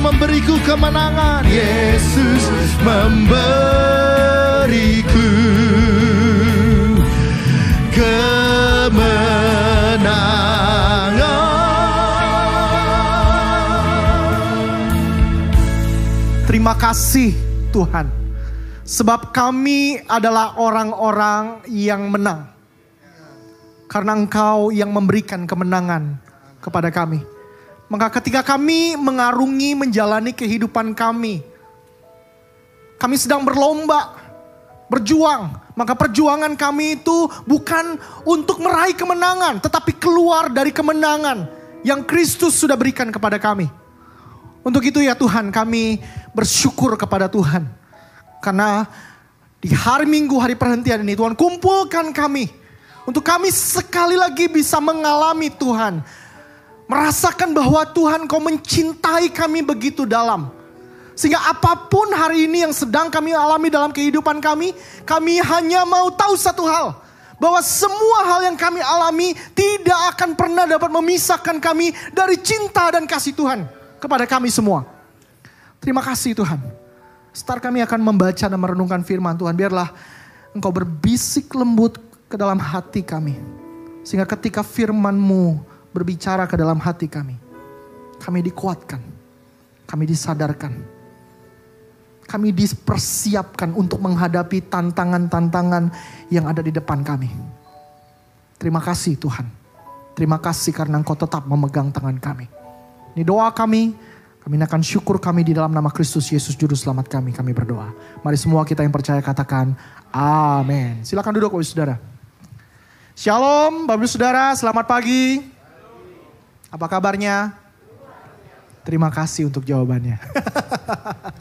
memberiku kemenangan. Yesus memberiku kemenangan. Terima kasih Tuhan. Sebab kami adalah orang-orang yang menang. Karena engkau yang memberikan kemenangan kepada kami. Maka ketika kami mengarungi menjalani kehidupan kami. Kami sedang berlomba, berjuang. Maka perjuangan kami itu bukan untuk meraih kemenangan. Tetapi keluar dari kemenangan yang Kristus sudah berikan kepada kami. Untuk itu ya Tuhan kami bersyukur kepada Tuhan. Karena di hari Minggu, hari perhentian ini Tuhan kumpulkan kami. Untuk kami sekali lagi bisa mengalami Tuhan. Merasakan bahwa Tuhan kau mencintai kami begitu dalam. Sehingga apa pun hari ini yang sedang kami alami dalam kehidupan kami. Kami hanya mau tahu satu hal. Bahwa semua hal yang kami alami tidak akan pernah dapat memisahkan kami dari cinta dan kasih Tuhan kepada kami semua. Terima kasih Tuhan. Setar kami akan membaca dan merenungkan firman Tuhan. Biarlah engkau berbisik lembut ke dalam hati kami. Sehingga ketika firman-Mu berbicara ke dalam hati kami. Kami dikuatkan. Kami disadarkan. Kami dipersiapkan untuk menghadapi tantangan-tantangan yang ada di depan kami. Terima kasih Tuhan. Terima kasih karena Engkau tetap memegang tangan kami. Ini doa kami, kami akan syukur kami di dalam nama Kristus Yesus Juru Selamat kami, kami berdoa. Mari semua kita yang percaya katakan, amin. Silakan duduk Bapak Saudara. Shalom Bapak Saudara, selamat pagi. Apa kabarnya? Terima kasih untuk jawabannya.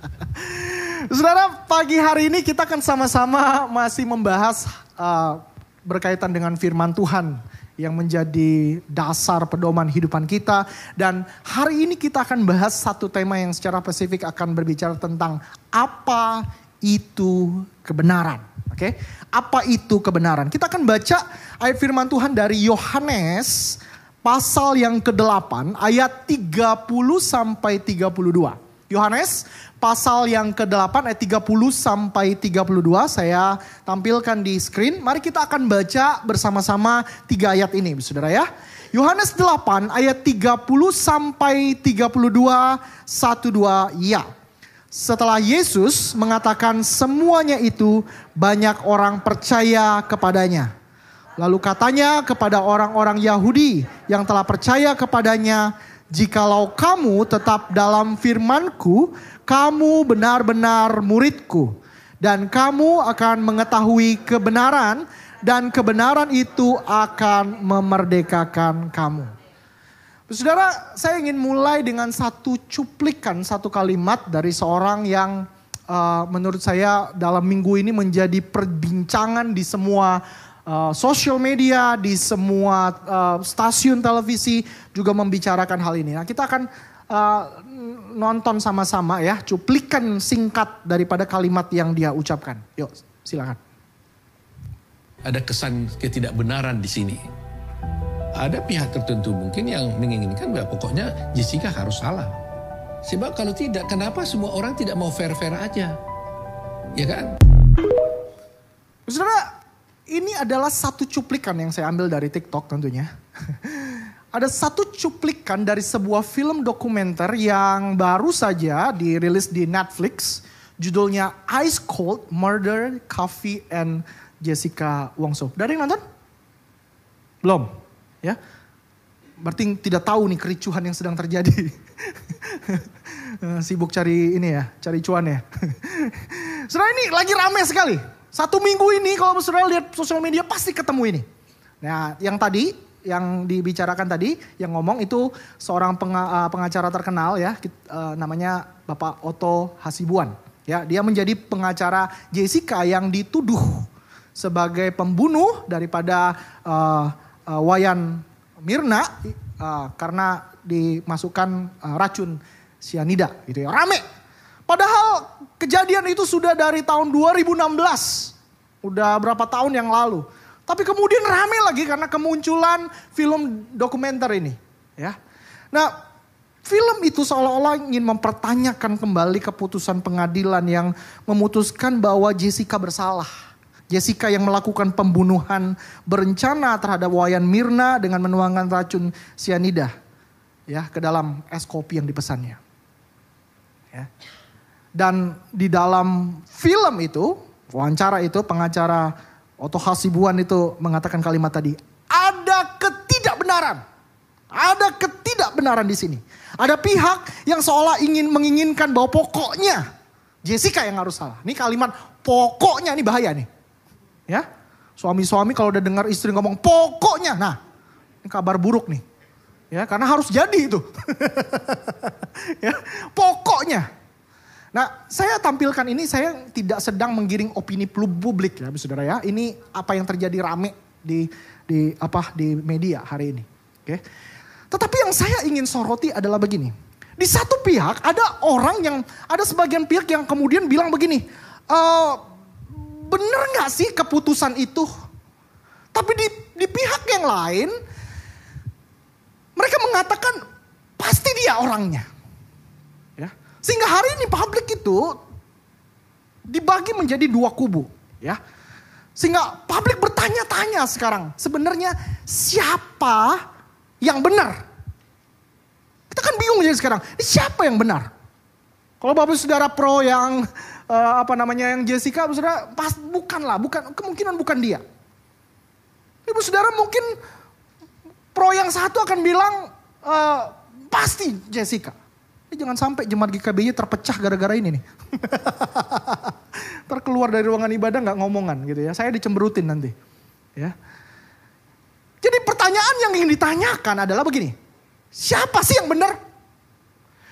Saudara, pagi hari ini kita akan sama-sama masih membahas uh, berkaitan dengan firman Tuhan yang menjadi dasar pedoman hidupan kita. Dan hari ini kita akan bahas satu tema yang secara spesifik akan berbicara tentang apa itu kebenaran. Oke, okay? apa itu kebenaran? Kita akan baca ayat firman Tuhan dari Yohanes pasal yang ke-8 ayat 30 sampai 32. Yohanes pasal yang ke-8 ayat 30 sampai 32 saya tampilkan di screen. Mari kita akan baca bersama-sama tiga ayat ini Saudara ya. Yohanes 8 ayat 30 sampai 32 12 ya. Setelah Yesus mengatakan semuanya itu banyak orang percaya kepadanya. Lalu katanya kepada orang-orang Yahudi yang telah percaya kepadanya, Jikalau kamu tetap dalam firmanku, kamu benar-benar muridku. Dan kamu akan mengetahui kebenaran dan kebenaran itu akan memerdekakan kamu. Saudara, saya ingin mulai dengan satu cuplikan, satu kalimat dari seorang yang uh, menurut saya dalam minggu ini menjadi perbincangan di semua uh, social media, di semua uh, stasiun televisi juga membicarakan hal ini. Nah, kita akan uh, nonton sama-sama ya, cuplikan singkat daripada kalimat yang dia ucapkan. Yuk, silakan. Ada kesan ketidakbenaran di sini. Ada pihak tertentu mungkin yang menginginkan bahwa pokoknya Jessica harus salah. Sebab kalau tidak, kenapa semua orang tidak mau fair-fair aja? Ya kan? Saudara, ini adalah satu cuplikan yang saya ambil dari TikTok tentunya. Ada satu cuplikan dari sebuah film dokumenter yang baru saja dirilis di Netflix. Judulnya Ice Cold Murder, Coffee and Jessica Wongso. Dari yang nonton? Belum, ya. Berarti tidak tahu nih kericuhan yang sedang terjadi. Sibuk cari ini ya, cari cuan ya. Setelah ini lagi rame sekali satu minggu ini kalau saudara lihat sosial media pasti ketemu ini. Nah yang tadi, yang dibicarakan tadi, yang ngomong itu seorang eh, pengacara terkenal ya, eh, namanya Bapak Otto Hasibuan. Ya, dia menjadi pengacara Jessica yang dituduh sebagai pembunuh daripada uh, uh, Wayan Mirna uh, karena dimasukkan uh, racun sianida gitu ya. Rame. Padahal Kejadian itu sudah dari tahun 2016. Udah berapa tahun yang lalu. Tapi kemudian rame lagi karena kemunculan film dokumenter ini. Ya. Nah, Film itu seolah-olah ingin mempertanyakan kembali keputusan pengadilan yang memutuskan bahwa Jessica bersalah. Jessica yang melakukan pembunuhan berencana terhadap Wayan Mirna dengan menuangkan racun sianida ya ke dalam es kopi yang dipesannya. Ya. Dan di dalam film itu, wawancara itu pengacara Otto Hasibuan itu mengatakan kalimat tadi, ada ketidakbenaran. Ada ketidakbenaran di sini. Ada pihak yang seolah ingin menginginkan bahwa pokoknya Jessica yang harus salah. Ini kalimat pokoknya ini bahaya nih. Ya. Suami-suami kalau udah dengar istri ngomong pokoknya. Nah, ini kabar buruk nih. Ya, karena harus jadi itu. ya, pokoknya. Nah, saya tampilkan ini saya tidak sedang menggiring opini publik ya, Saudara ya. Ini apa yang terjadi rame di di apa di media hari ini. Oke. Tetapi yang saya ingin soroti adalah begini. Di satu pihak ada orang yang, ada sebagian pihak yang kemudian bilang begini. E, bener gak sih keputusan itu? Tapi di, di pihak yang lain, mereka mengatakan pasti dia orangnya. Sehingga hari ini publik itu dibagi menjadi dua kubu. Ya. Sehingga publik bertanya-tanya sekarang, sebenarnya siapa yang benar. Kita kan bingung jadi sekarang, siapa yang benar? Kalau bapak saudara pro yang uh, apa namanya yang Jessica, saudara pas bukan lah, bukan kemungkinan bukan dia. Ibu saudara mungkin pro yang satu akan bilang uh, pasti Jessica. Ini jangan sampai jemaat GKBY terpecah gara-gara ini nih. Terkeluar dari ruangan ibadah nggak ngomongan gitu ya. Saya dicemberutin nanti. Ya. Jadi pertanyaan yang ingin ditanyakan adalah begini. Siapa sih yang benar?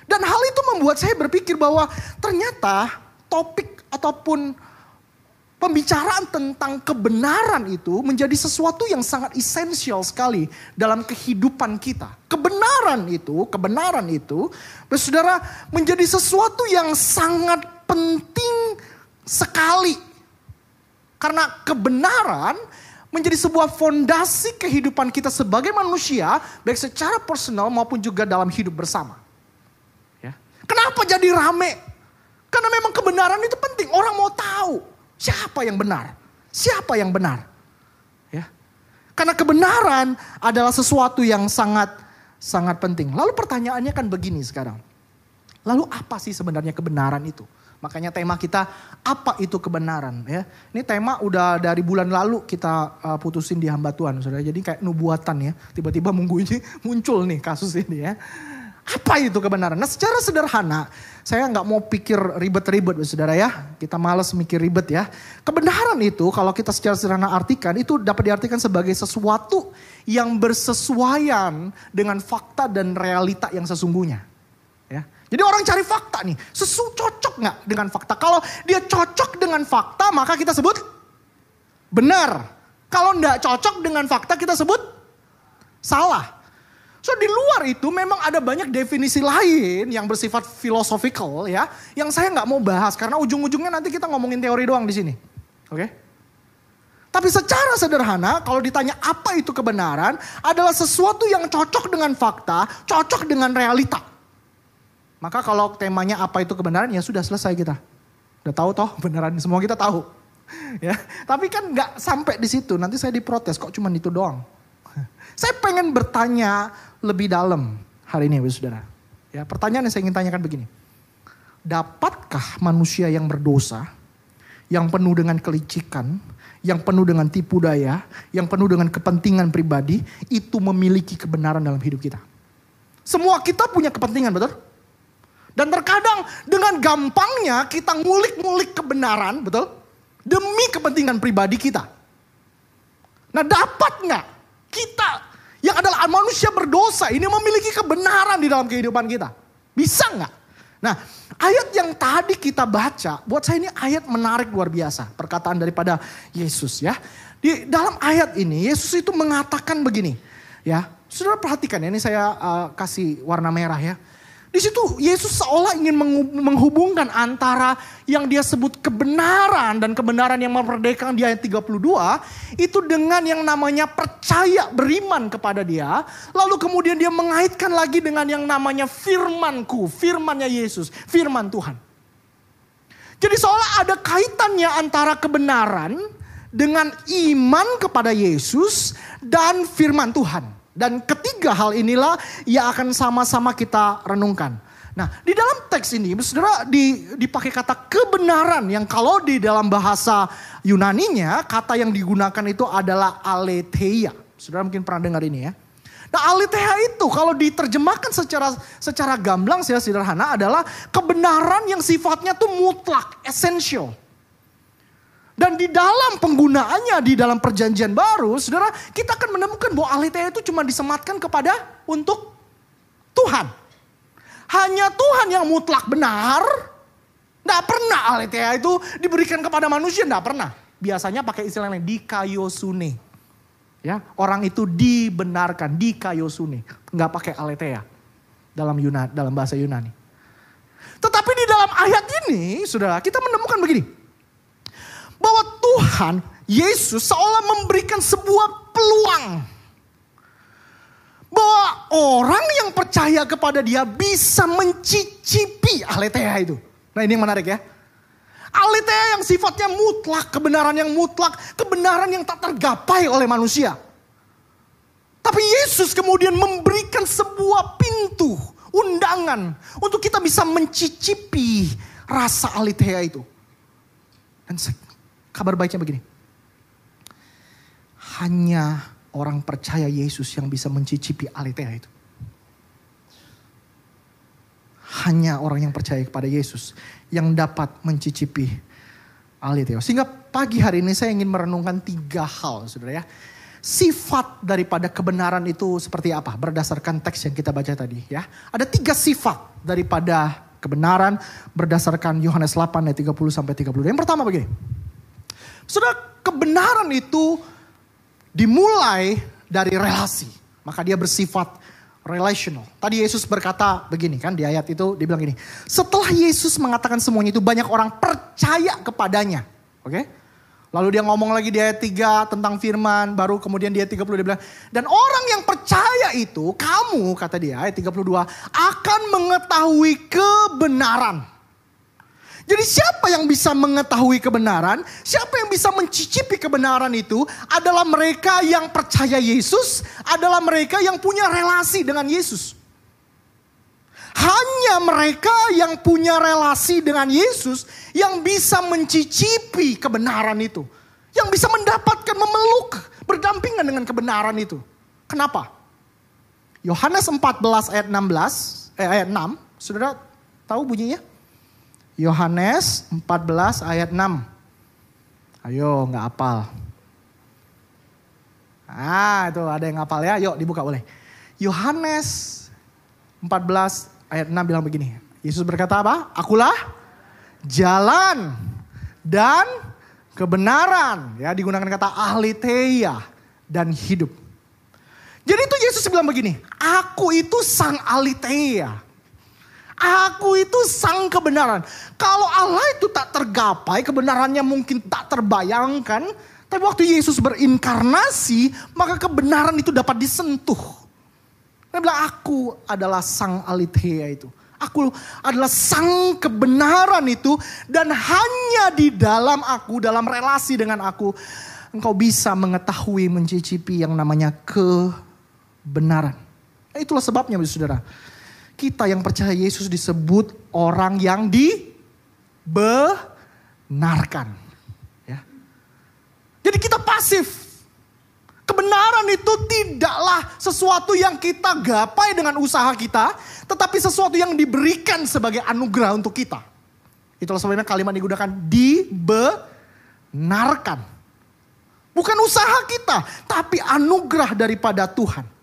Dan hal itu membuat saya berpikir bahwa ternyata topik ataupun pembicaraan tentang kebenaran itu menjadi sesuatu yang sangat esensial sekali dalam kehidupan kita. Kebenaran itu, kebenaran itu, saudara menjadi sesuatu yang sangat penting sekali. Karena kebenaran menjadi sebuah fondasi kehidupan kita sebagai manusia, baik secara personal maupun juga dalam hidup bersama. Ya. Kenapa jadi rame? Karena memang kebenaran itu penting. Orang mau tahu siapa yang benar, siapa yang benar. Ya. Karena kebenaran adalah sesuatu yang sangat sangat penting. Lalu pertanyaannya kan begini sekarang. Lalu apa sih sebenarnya kebenaran itu? Makanya tema kita apa itu kebenaran ya. Ini tema udah dari bulan lalu kita uh, putusin di hamba Tuhan Saudara. Jadi kayak nubuatan ya. Tiba-tiba minggu ini muncul nih kasus ini ya. Apa itu kebenaran? Nah secara sederhana, saya nggak mau pikir ribet-ribet saudara ya. Kita males mikir ribet ya. Kebenaran itu kalau kita secara sederhana artikan, itu dapat diartikan sebagai sesuatu yang bersesuaian dengan fakta dan realita yang sesungguhnya. Ya. Jadi orang cari fakta nih, sesu cocok nggak dengan fakta? Kalau dia cocok dengan fakta, maka kita sebut benar. Kalau nggak cocok dengan fakta, kita sebut salah. So di luar itu memang ada banyak definisi lain yang bersifat philosophical ya, yang saya nggak mau bahas karena ujung-ujungnya nanti kita ngomongin teori doang di sini, oke? Okay? Tapi secara sederhana, kalau ditanya apa itu kebenaran, adalah sesuatu yang cocok dengan fakta, cocok dengan realita. Maka kalau temanya apa itu kebenaran ya sudah selesai kita. Udah tahu toh beneran semua kita tahu. ya, tapi kan nggak sampai di situ. Nanti saya diprotes kok cuma itu doang. saya pengen bertanya lebih dalam hari ini, saudara. Ya, pertanyaan yang saya ingin tanyakan begini. Dapatkah manusia yang berdosa, yang penuh dengan kelicikan, yang penuh dengan tipu daya, yang penuh dengan kepentingan pribadi, itu memiliki kebenaran dalam hidup kita? Semua kita punya kepentingan, betul? Dan terkadang dengan gampangnya kita ngulik-ngulik kebenaran, betul? Demi kepentingan pribadi kita. Nah dapat nggak kita yang adalah manusia berdosa ini memiliki kebenaran di dalam kehidupan kita? Bisa nggak? Nah ayat yang tadi kita baca, buat saya ini ayat menarik luar biasa. Perkataan daripada Yesus ya. Di dalam ayat ini Yesus itu mengatakan begini. Ya, saudara perhatikan ya, ini saya uh, kasih warna merah ya. Di situ Yesus seolah ingin menghubungkan antara yang dia sebut kebenaran dan kebenaran yang memerdekakan di ayat 32 itu dengan yang namanya percaya beriman kepada dia. Lalu kemudian dia mengaitkan lagi dengan yang namanya firmanku, firmannya Yesus, firman Tuhan. Jadi seolah ada kaitannya antara kebenaran dengan iman kepada Yesus dan firman Tuhan. Dan ketiga hal inilah yang akan sama-sama kita renungkan. Nah, di dalam teks ini, saudara di, dipakai kata kebenaran yang kalau di dalam bahasa Yunaninya kata yang digunakan itu adalah aletheia. Saudara mungkin pernah dengar ini ya. Nah, aletheia itu kalau diterjemahkan secara secara gamblang ya sederhana adalah kebenaran yang sifatnya tuh mutlak, essential. Dan di dalam penggunaannya di dalam perjanjian baru, saudara, kita akan menemukan bahwa aletheia itu cuma disematkan kepada untuk Tuhan. Hanya Tuhan yang mutlak benar. Tidak pernah aletheia itu diberikan kepada manusia, tidak pernah. Biasanya pakai istilah lain, dikayosune. Ya, orang itu dibenarkan, dikayosune. Nggak pakai aletheia dalam Yunani, dalam bahasa Yunani. Tetapi di dalam ayat ini, saudara, kita menemukan begini bahwa Tuhan Yesus seolah memberikan sebuah peluang bahwa orang yang percaya kepada dia bisa mencicipi aletheia itu. Nah ini yang menarik ya. Aletheia yang sifatnya mutlak, kebenaran yang mutlak, kebenaran yang tak tergapai oleh manusia. Tapi Yesus kemudian memberikan sebuah pintu, undangan untuk kita bisa mencicipi rasa aletheia itu. Dan Kabar baiknya begini. Hanya orang percaya Yesus yang bisa mencicipi aletheia itu. Hanya orang yang percaya kepada Yesus yang dapat mencicipi aletheia. Sehingga pagi hari ini saya ingin merenungkan tiga hal saudara ya. Sifat daripada kebenaran itu seperti apa? Berdasarkan teks yang kita baca tadi ya. Ada tiga sifat daripada kebenaran berdasarkan Yohanes 8 ayat 30 sampai 32. Yang pertama begini. Saudara, kebenaran itu dimulai dari relasi. Maka dia bersifat relational. Tadi Yesus berkata begini kan di ayat itu dia bilang gini. Setelah Yesus mengatakan semuanya itu banyak orang percaya kepadanya. Oke? Lalu dia ngomong lagi di ayat 3 tentang firman. Baru kemudian di ayat 30 dia bilang. Dan orang yang percaya itu kamu kata dia ayat 32 akan mengetahui kebenaran. Jadi siapa yang bisa mengetahui kebenaran, siapa yang bisa mencicipi kebenaran itu adalah mereka yang percaya Yesus, adalah mereka yang punya relasi dengan Yesus. Hanya mereka yang punya relasi dengan Yesus yang bisa mencicipi kebenaran itu. Yang bisa mendapatkan memeluk berdampingan dengan kebenaran itu. Kenapa? Yohanes 14 ayat 16, eh, ayat 6, saudara tahu bunyinya? Yohanes 14 ayat 6. Ayo nggak apal. Ah itu ada yang ngapal ya, yuk dibuka boleh. Yohanes 14 ayat 6 bilang begini. Yesus berkata apa? Akulah jalan dan kebenaran. Ya digunakan kata ahlitheia dan hidup. Jadi itu Yesus bilang begini, aku itu sang ahlitheia. Aku itu sang kebenaran. Kalau Allah itu tak tergapai, kebenarannya mungkin tak terbayangkan. Tapi waktu Yesus berinkarnasi, maka kebenaran itu dapat disentuh. Dia bilang, aku adalah sang aletheia itu. Aku adalah sang kebenaran itu. Dan hanya di dalam aku, dalam relasi dengan aku, engkau bisa mengetahui, mencicipi yang namanya kebenaran. Itulah sebabnya, saudara kita yang percaya Yesus disebut orang yang dibenarkan. Ya. Jadi kita pasif. Kebenaran itu tidaklah sesuatu yang kita gapai dengan usaha kita, tetapi sesuatu yang diberikan sebagai anugerah untuk kita. Itulah sebabnya kalimat digunakan dibenarkan. Bukan usaha kita, tapi anugerah daripada Tuhan.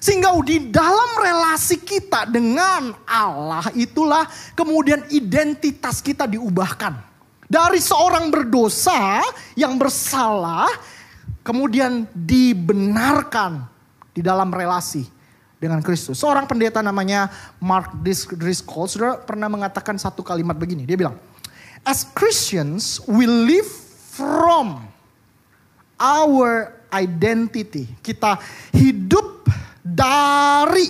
Sehingga di dalam relasi kita dengan Allah itulah kemudian identitas kita diubahkan. Dari seorang berdosa yang bersalah kemudian dibenarkan di dalam relasi dengan Kristus. Seorang pendeta namanya Mark Driscoll, saudara pernah mengatakan satu kalimat begini. Dia bilang, As Christians, we live from our identity. Kita hidup dari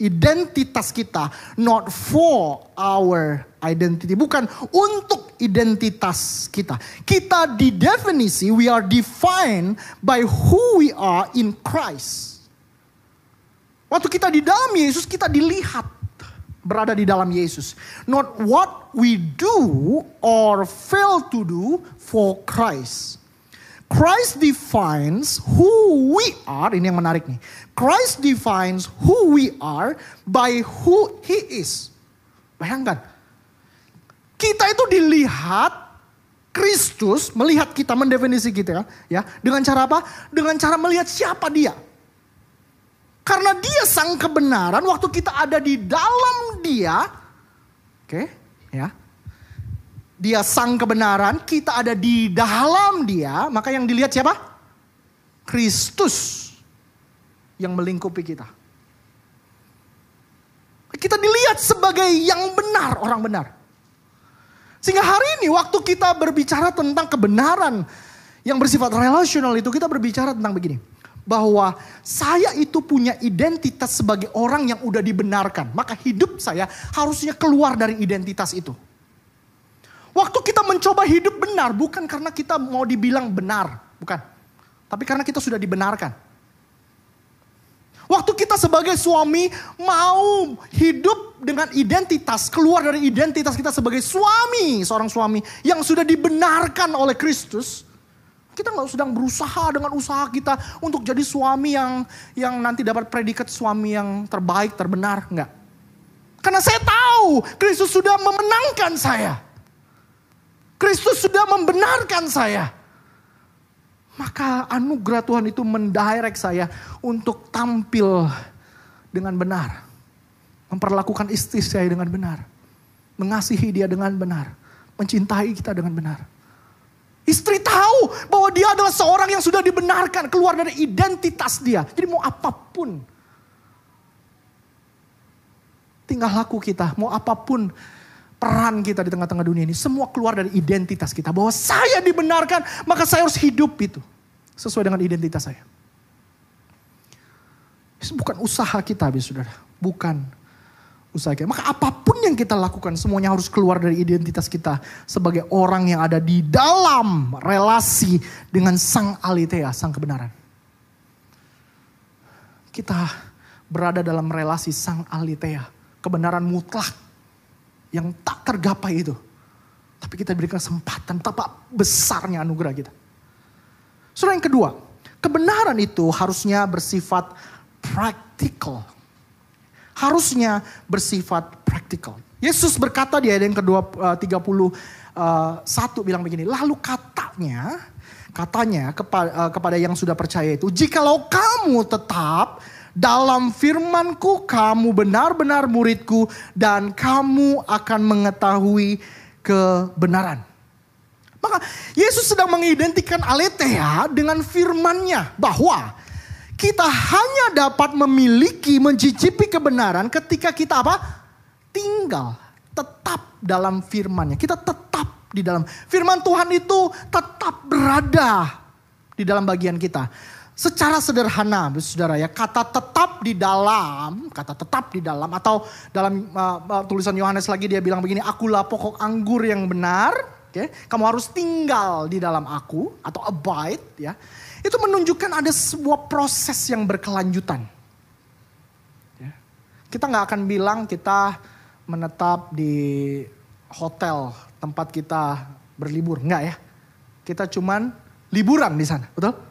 identitas kita, not for our identity, bukan untuk identitas kita. Kita didefinisi, we are defined by who we are in Christ. Waktu kita di dalam Yesus, kita dilihat berada di dalam Yesus. Not what we do or fail to do for Christ. Christ defines who we are, ini yang menarik nih. Christ defines who we are by who he is. Bayangkan. Kita itu dilihat Kristus melihat kita mendefinisi kita ya dengan cara apa? Dengan cara melihat siapa dia. Karena dia sang kebenaran waktu kita ada di dalam dia. Oke, ya dia sang kebenaran, kita ada di dalam dia, maka yang dilihat siapa? Kristus yang melingkupi kita. Kita dilihat sebagai yang benar, orang benar. Sehingga hari ini waktu kita berbicara tentang kebenaran yang bersifat relasional itu, kita berbicara tentang begini. Bahwa saya itu punya identitas sebagai orang yang udah dibenarkan. Maka hidup saya harusnya keluar dari identitas itu. Waktu kita mencoba hidup benar bukan karena kita mau dibilang benar, bukan. Tapi karena kita sudah dibenarkan. Waktu kita sebagai suami mau hidup dengan identitas, keluar dari identitas kita sebagai suami, seorang suami yang sudah dibenarkan oleh Kristus, kita nggak sedang berusaha dengan usaha kita untuk jadi suami yang yang nanti dapat predikat suami yang terbaik, terbenar, enggak. Karena saya tahu Kristus sudah memenangkan saya. Kristus sudah membenarkan saya. Maka anugerah Tuhan itu mendirect saya untuk tampil dengan benar. Memperlakukan istri saya dengan benar. Mengasihi dia dengan benar. Mencintai kita dengan benar. Istri tahu bahwa dia adalah seorang yang sudah dibenarkan keluar dari identitas dia. Jadi mau apa pun. Tinggal laku kita. Mau apa pun peran kita di tengah-tengah dunia ini. Semua keluar dari identitas kita. Bahwa saya dibenarkan, maka saya harus hidup itu. Sesuai dengan identitas saya. Itu bukan usaha kita, habis saudara. Bukan usaha kita. Maka apa pun yang kita lakukan, semuanya harus keluar dari identitas kita. Sebagai orang yang ada di dalam relasi dengan sang alitea, sang kebenaran. Kita berada dalam relasi sang alitea. Kebenaran mutlak yang tak tergapai itu. Tapi kita berikan kesempatan betapa besarnya anugerah kita. Surah yang kedua, kebenaran itu harusnya bersifat praktikal. Harusnya bersifat praktikal. Yesus berkata di ayat yang kedua eh, satu bilang begini, lalu katanya, katanya kepada, eh, kepada yang sudah percaya itu, jikalau kamu tetap dalam firmanku kamu benar-benar muridku dan kamu akan mengetahui kebenaran. Maka Yesus sedang mengidentikan aletheia dengan firmannya bahwa kita hanya dapat memiliki, mencicipi kebenaran ketika kita apa? Tinggal tetap dalam firmannya. Kita tetap di dalam firman Tuhan itu tetap berada di dalam bagian kita. Secara sederhana, saudara ya, kata tetap di dalam, kata tetap di dalam, atau dalam uh, tulisan Yohanes lagi dia bilang begini, akulah pokok anggur yang benar, okay? kamu harus tinggal di dalam aku, atau abide, ya. Itu menunjukkan ada sebuah proses yang berkelanjutan. Ya. Kita nggak akan bilang kita menetap di hotel tempat kita berlibur, nggak ya. Kita cuman liburan di sana, betul?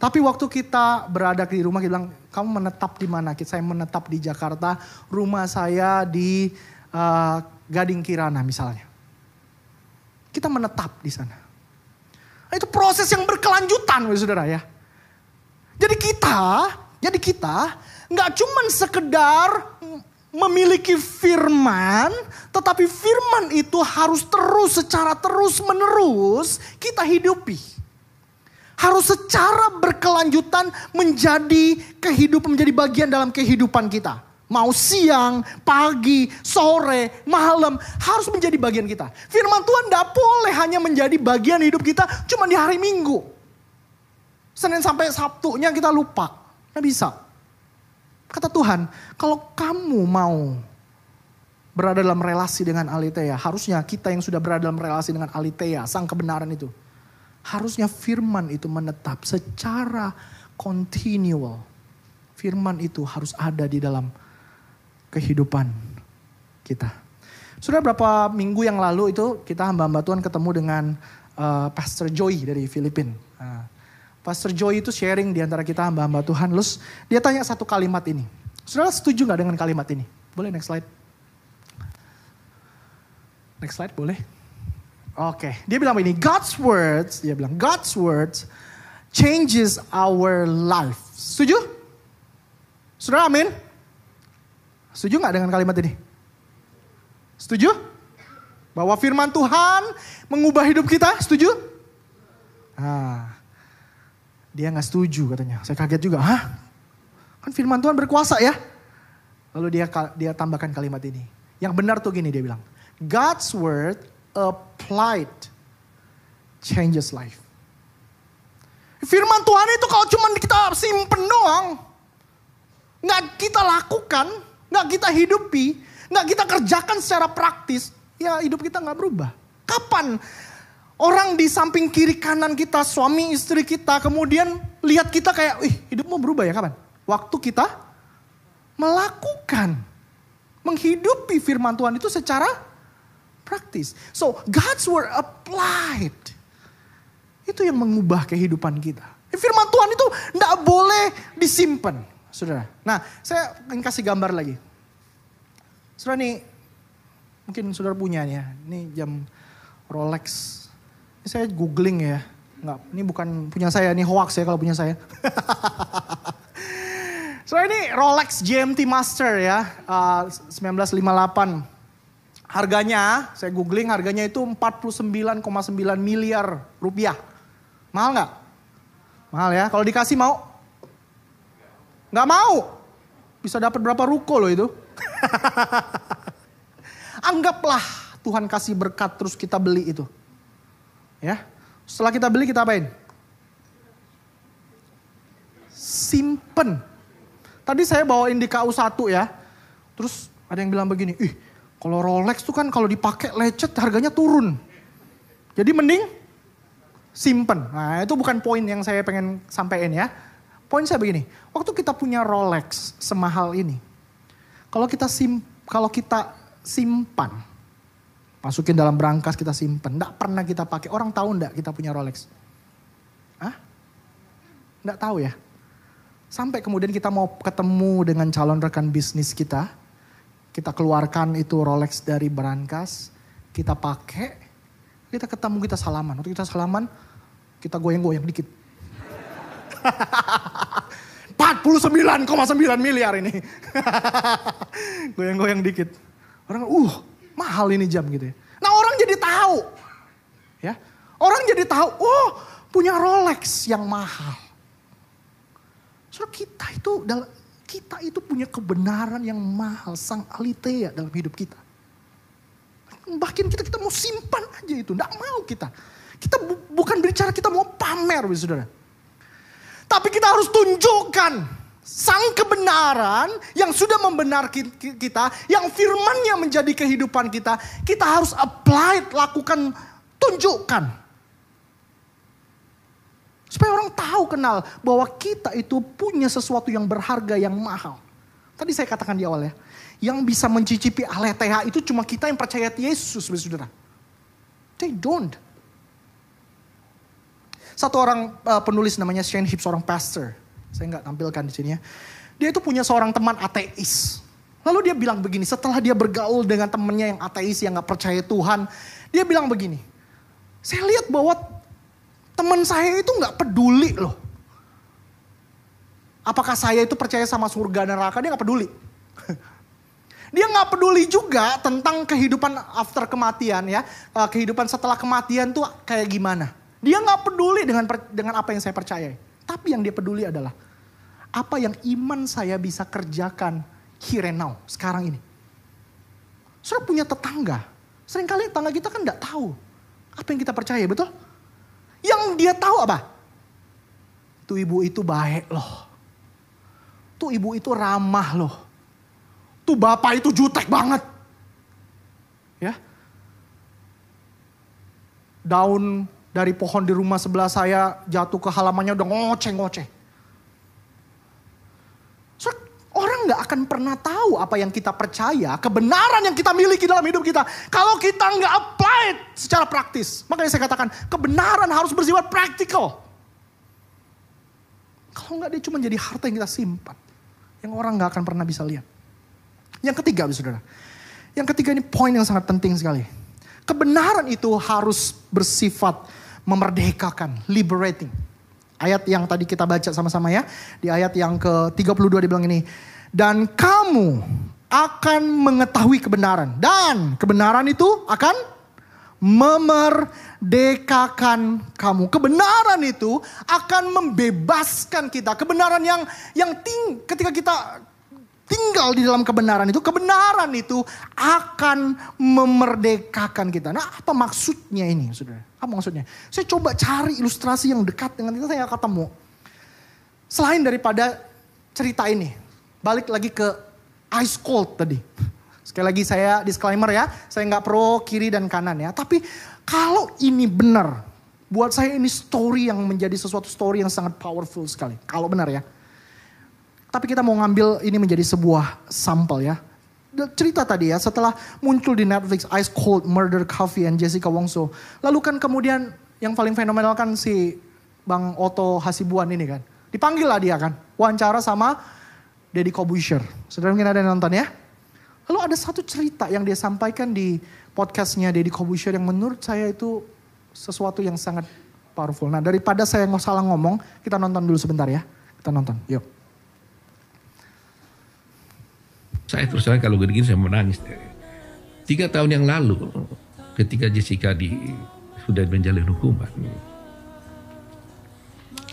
Tapi waktu kita berada di rumah, kita bilang, kamu menetap di mana? Saya menetap di Jakarta, rumah saya di uh, Gading Kirana misalnya. Kita menetap di sana. Nah, itu proses yang berkelanjutan, saudara ya. Jadi kita, jadi kita nggak cuman sekedar memiliki firman, tetapi firman itu harus terus secara terus menerus kita hidupi. Harus secara berkelanjutan menjadi kehidupan, menjadi bagian dalam kehidupan kita. Mau siang, pagi, sore, malam, harus menjadi bagian kita. Firman Tuhan tidak boleh hanya menjadi bagian hidup kita cuma di hari Minggu. Senin sampai Sabtunya kita lupa. Nggak bisa. Kata Tuhan, kalau kamu mau berada dalam relasi dengan Alitea, harusnya kita yang sudah berada dalam relasi dengan Alitea, sang kebenaran itu, Harusnya firman itu menetap secara continual. Firman itu harus ada di dalam kehidupan kita. Sudah berapa minggu yang lalu itu kita hamba-hamba Tuhan ketemu dengan uh, Pastor Joy dari Filipina. Nah, Pastor Joy itu sharing di antara kita hamba-hamba Tuhan. Terus dia tanya satu kalimat ini. Saudara setuju nggak dengan kalimat ini? Boleh next slide. Next slide boleh. Oke, dia bilang begini, God's words, dia bilang God's words changes our life. Setuju? Saudara amin? Setuju nggak dengan kalimat ini? Setuju? Bahwa firman Tuhan mengubah hidup kita, setuju? Nah, dia nggak setuju katanya. Saya kaget juga, hah? Kan firman Tuhan berkuasa ya? Lalu dia dia tambahkan kalimat ini. Yang benar tuh gini dia bilang, God's word applied changes life. Firman Tuhan itu kalau cuma kita simpen doang, nggak kita lakukan, nggak kita hidupi, nggak kita kerjakan secara praktis, ya hidup kita nggak berubah. Kapan orang di samping kiri kanan kita, suami istri kita, kemudian lihat kita kayak, ih hidupmu berubah ya kapan? Waktu kita melakukan, menghidupi firman Tuhan itu secara praktis. So God's word applied. Itu yang mengubah kehidupan kita. Firman Tuhan itu tidak boleh disimpan. Saudara. Nah saya ingin kasih gambar lagi. Saudara nih mungkin saudara punya ya. Ini jam Rolex. Ini saya googling ya. Enggak, ini bukan punya saya, ini hoax ya kalau punya saya. so ini Rolex GMT Master ya, uh, 1958. Harganya, saya googling harganya itu 49,9 miliar rupiah. Mahal nggak? Mahal ya. Kalau dikasih mau? Nggak mau. Bisa dapat berapa ruko loh itu. Anggaplah Tuhan kasih berkat terus kita beli itu. Ya. Setelah kita beli kita apain? Simpen. Tadi saya bawain di KU1 ya. Terus ada yang bilang begini, ih kalau Rolex tuh kan kalau dipakai lecet harganya turun. Jadi mending simpen. Nah itu bukan poin yang saya pengen sampaikan ya. Poin saya begini, waktu kita punya Rolex semahal ini, kalau kita sim, kalau kita simpan, masukin dalam berangkas kita simpan, tidak pernah kita pakai. Orang tahu ndak kita punya Rolex? Ah? Nggak tahu ya. Sampai kemudian kita mau ketemu dengan calon rekan bisnis kita, kita keluarkan itu Rolex dari berangkas, kita pakai, kita ketemu kita salaman. Waktu kita salaman, kita goyang-goyang dikit. 49,9 miliar ini. goyang-goyang dikit. Orang, uh, mahal ini jam gitu ya. Nah orang jadi tahu. Ya, orang jadi tahu, oh punya Rolex yang mahal. So kita itu kita itu punya kebenaran yang mahal, sang alitea dalam hidup kita. Bahkan kita kita mau simpan aja itu, tidak mau kita. Kita bu, bukan bicara kita mau pamer, saudara. Tapi kita harus tunjukkan sang kebenaran yang sudah membenarkan kita, yang firmannya menjadi kehidupan kita, kita harus apply, lakukan, tunjukkan. Supaya orang tahu kenal bahwa kita itu punya sesuatu yang berharga yang mahal. Tadi saya katakan di awal ya. Yang bisa mencicipi aletheha itu cuma kita yang percaya Yesus, saudara. They don't. Satu orang uh, penulis namanya Shane Hipp, seorang pastor. Saya nggak tampilkan di sini ya. Dia itu punya seorang teman ateis. Lalu dia bilang begini, setelah dia bergaul dengan temannya yang ateis, yang nggak percaya Tuhan. Dia bilang begini, saya lihat bahwa Teman saya itu nggak peduli loh. Apakah saya itu percaya sama surga neraka? Dia nggak peduli. Dia nggak peduli juga tentang kehidupan after kematian ya. Eh, kehidupan setelah kematian tuh kayak gimana. Dia nggak peduli dengan dengan apa yang saya percaya. Tapi yang dia peduli adalah apa yang iman saya bisa kerjakan here and now, sekarang ini. Saudara punya tetangga. Seringkali tetangga kita kan nggak tahu apa yang kita percaya, betul? Yang dia tahu apa? Tuh ibu itu baik loh. Tuh ibu itu ramah loh. Tuh bapak itu jutek banget. Ya. Daun dari pohon di rumah sebelah saya jatuh ke halamannya udah ngoceh-ngoceh. So, orang nggak akan pernah tahu apa yang kita percaya, kebenaran yang kita miliki dalam hidup kita. Kalau kita nggak apply secara praktis. Makanya saya katakan, kebenaran harus bersifat praktikal. Kalau nggak dia cuma jadi harta yang kita simpan. Yang orang nggak akan pernah bisa lihat. Yang ketiga, saudara. Yang ketiga ini poin yang sangat penting sekali. Kebenaran itu harus bersifat memerdekakan, liberating. Ayat yang tadi kita baca sama-sama ya. Di ayat yang ke-32 dibilang ini. Dan kamu akan mengetahui kebenaran. Dan kebenaran itu akan memerdekakan kamu. Kebenaran itu akan membebaskan kita. Kebenaran yang yang ting ketika kita tinggal di dalam kebenaran itu, kebenaran itu akan memerdekakan kita. Nah, apa maksudnya ini, Saudara? Apa maksudnya? Saya coba cari ilustrasi yang dekat dengan itu saya ketemu. Selain daripada cerita ini, balik lagi ke ice cold tadi. Sekali lagi saya disclaimer ya, saya nggak pro kiri dan kanan ya. Tapi kalau ini benar, buat saya ini story yang menjadi sesuatu story yang sangat powerful sekali. Kalau benar ya. Tapi kita mau ngambil ini menjadi sebuah sampel ya. Cerita tadi ya, setelah muncul di Netflix Ice Cold Murder Coffee and Jessica Wongso. Lalu kan kemudian yang paling fenomenal kan si Bang Otto Hasibuan ini kan. Dipanggil lah dia kan, wawancara sama Deddy Kobusher. Saudara mungkin ada yang nonton ya. Lalu ada satu cerita yang dia sampaikan di podcastnya Deddy Kobusher yang menurut saya itu sesuatu yang sangat powerful. Nah daripada saya nggak salah ngomong, kita nonton dulu sebentar ya. Kita nonton, yuk. Saya terus terang kalau gini saya menangis. Tiga tahun yang lalu ketika Jessica di sudah menjalani hukuman.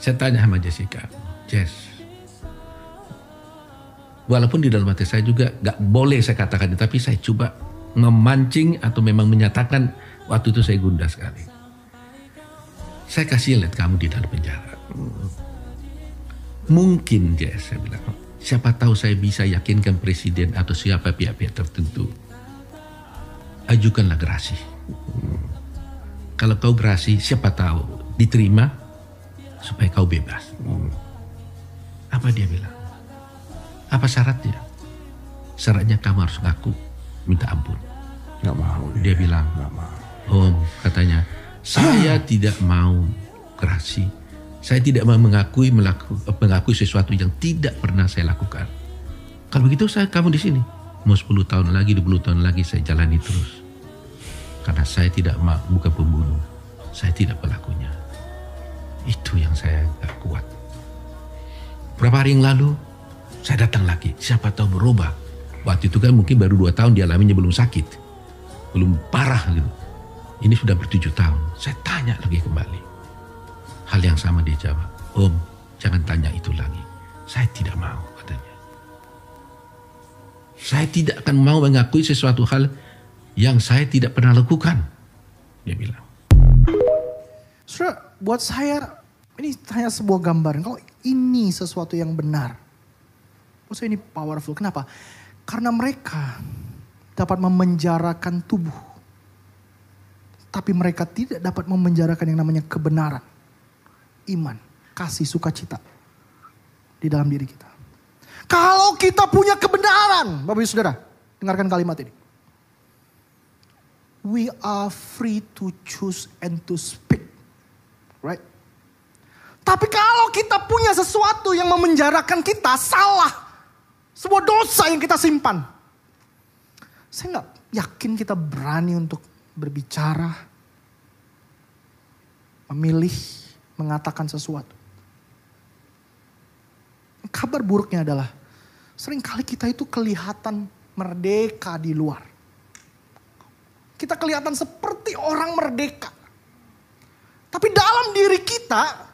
Saya tanya sama Jessica, Jess, walaupun di dalam hati saya juga gak boleh saya katakan tapi saya coba memancing atau memang menyatakan waktu itu saya gundah sekali. Saya kasih lihat kamu di dalam penjara. Mungkin Jess, saya bilang, siapa tahu saya bisa yakinkan presiden atau siapa pihak-pihak tertentu. Ajukanlah gerasi. Kalau kau gerasi, siapa tahu diterima supaya kau bebas. Apa dia bilang? Apa syaratnya? Syaratnya kamu harus ngaku minta ampun. Nggak mau. Dia bilang, Nggak mau. Om, katanya, saya tidak mau gerasi. Saya tidak mau mengakui melaku, mengakui sesuatu yang tidak pernah saya lakukan. Kalau begitu saya kamu di sini. Mau 10 tahun lagi, 20 tahun lagi saya jalani terus. Karena saya tidak mau, bukan pembunuh. Saya tidak pelakunya. Itu yang saya gak kuat. Berapa hari yang lalu, saya datang lagi. Siapa tahu berubah. Waktu itu kan mungkin baru dua tahun dialaminya belum sakit. Belum parah gitu. Ini sudah bertujuh tahun. Saya tanya lagi kembali. Hal yang sama dia jawab. Om, jangan tanya itu lagi. Saya tidak mau katanya. Saya tidak akan mau mengakui sesuatu hal yang saya tidak pernah lakukan. Dia bilang. Saudara, buat saya ini hanya sebuah gambaran. Kalau ini sesuatu yang benar. Saya ini powerful. Kenapa? Karena mereka dapat memenjarakan tubuh. Tapi mereka tidak dapat memenjarakan yang namanya kebenaran. Iman, kasih, sukacita. Di dalam diri kita. Kalau kita punya kebenaran, Bapak Ibu Saudara, dengarkan kalimat ini. We are free to choose and to speak. Right? Tapi kalau kita punya sesuatu yang memenjarakan kita, salah. Sebuah dosa yang kita simpan. Saya nggak yakin kita berani untuk berbicara, memilih, mengatakan sesuatu. Kabar buruknya adalah, sering kali kita itu kelihatan merdeka di luar. Kita kelihatan seperti orang merdeka. Tapi dalam diri kita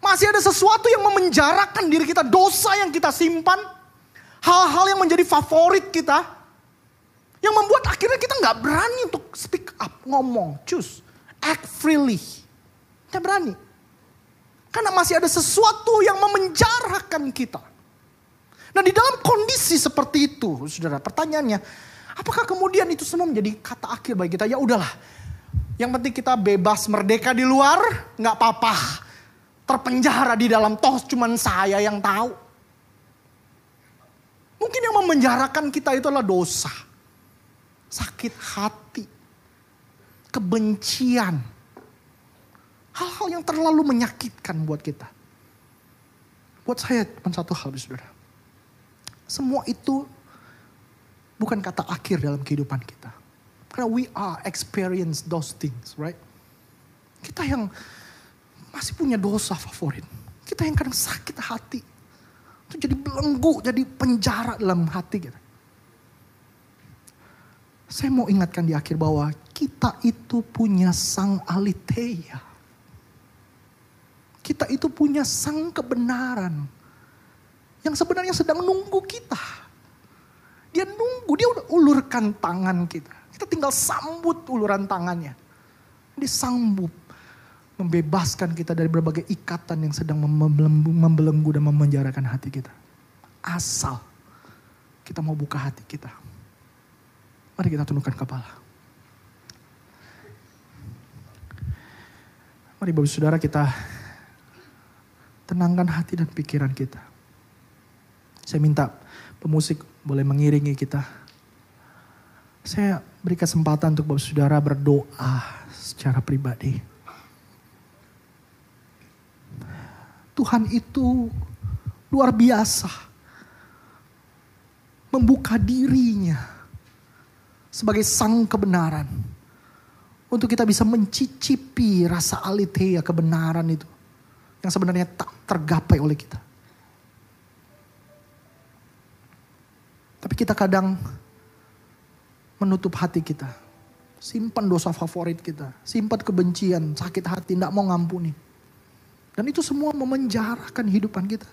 masih ada sesuatu yang memenjarakan diri kita, dosa yang kita simpan, hal-hal yang menjadi favorit kita, yang membuat akhirnya kita nggak berani untuk speak up, ngomong, choose, act freely. Kita berani. Karena masih ada sesuatu yang memenjarakan kita. Nah di dalam kondisi seperti itu, saudara, pertanyaannya, apakah kemudian itu semua menjadi kata akhir bagi kita? Ya udahlah, yang penting kita bebas merdeka di luar, nggak apa-apa terpenjara di dalam toh cuman saya yang tahu. Mungkin yang memenjarakan kita itu adalah dosa. Sakit hati. Kebencian. Hal-hal yang terlalu menyakitkan buat kita. Buat saya cuma satu hal saudara. Semua itu bukan kata akhir dalam kehidupan kita. Karena we are experience those things, right? Kita yang masih punya dosa favorit. Kita yang kadang sakit hati. Itu jadi belenggu, jadi penjara dalam hati kita. Saya mau ingatkan di akhir bahwa kita itu punya sang aliteia. Kita itu punya sang kebenaran. Yang sebenarnya sedang nunggu kita. Dia nunggu, dia udah ulurkan tangan kita. Kita tinggal sambut uluran tangannya. Disambut membebaskan kita dari berbagai ikatan yang sedang membelenggu dan memenjarakan hati kita. Asal kita mau buka hati kita. Mari kita tundukkan kepala. Mari Bapak Saudara kita tenangkan hati dan pikiran kita. Saya minta pemusik boleh mengiringi kita. Saya beri kesempatan untuk Bapak Saudara berdoa secara pribadi. Tuhan itu luar biasa. Membuka dirinya sebagai sang kebenaran. Untuk kita bisa mencicipi rasa alitea kebenaran itu. Yang sebenarnya tak tergapai oleh kita. Tapi kita kadang menutup hati kita. Simpan dosa favorit kita. Simpan kebencian, sakit hati, tidak mau ngampuni. Dan itu semua memenjarakan hidupan kita.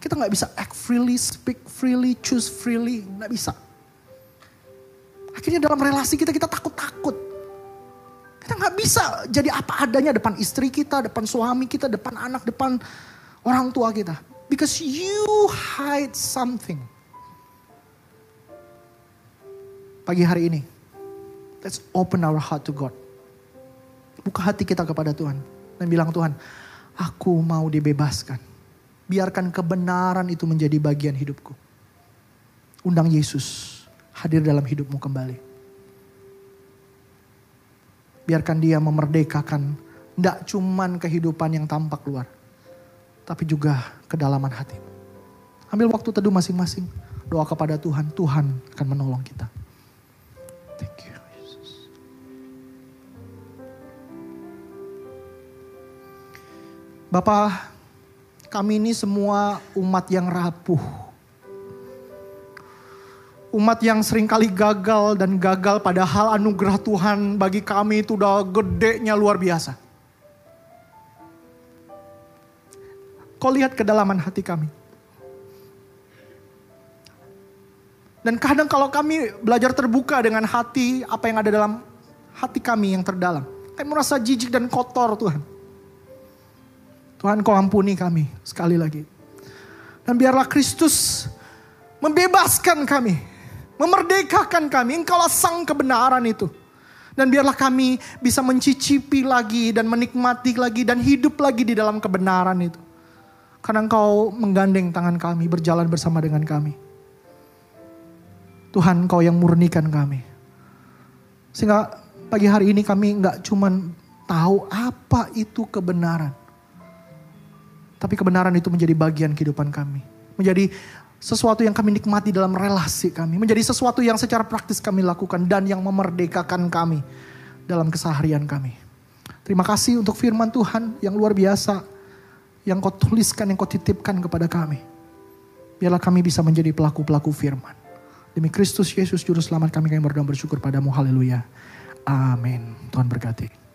Kita nggak bisa act freely, speak freely, choose freely, nggak bisa. Akhirnya dalam relasi kita kita takut-takut. Kita nggak bisa jadi apa adanya depan istri kita, depan suami kita, depan anak, depan orang tua kita. Because you hide something. Pagi hari ini, let's open our heart to God. Buka hati kita kepada Tuhan. Dan bilang Tuhan, Aku mau dibebaskan. Biarkan kebenaran itu menjadi bagian hidupku. Undang Yesus hadir dalam hidupmu kembali. Biarkan dia memerdekakan tidak cuman kehidupan yang tampak luar. Tapi juga kedalaman hatimu. Ambil waktu teduh masing-masing. Doa kepada Tuhan, Tuhan akan menolong kita. Thank you. Bapak, kami ini semua umat yang rapuh. Umat yang sering kali gagal dan gagal padahal anugerah Tuhan bagi kami itu udah gedenya luar biasa. Kau lihat kedalaman hati kami. Dan kadang kalau kami belajar terbuka dengan hati apa yang ada dalam hati kami yang terdalam. Kami merasa jijik dan kotor Tuhan. Tuhan kau ampuni kami sekali lagi. Dan biarlah Kristus membebaskan kami. Memerdekakan kami. Engkaulah sang kebenaran itu. Dan biarlah kami bisa mencicipi lagi dan menikmati lagi dan hidup lagi di dalam kebenaran itu. Karena engkau menggandeng tangan kami, berjalan bersama dengan kami. Tuhan engkau yang murnikan kami. Sehingga pagi hari ini kami nggak cuman tahu apa itu kebenaran. Tapi kebenaran itu menjadi bagian kehidupan kami. Menjadi sesuatu yang kami nikmati dalam relasi kami. Menjadi sesuatu yang secara praktis kami lakukan dan yang memerdekakan kami dalam keseharian kami. Terima kasih untuk firman Tuhan yang luar biasa. Yang kau tuliskan, yang kau titipkan kepada kami. Biarlah kami bisa menjadi pelaku-pelaku firman. Demi Kristus Yesus Juru Selamat kami kami berdoa bersyukur padamu. Haleluya. Amin. Tuhan berkati.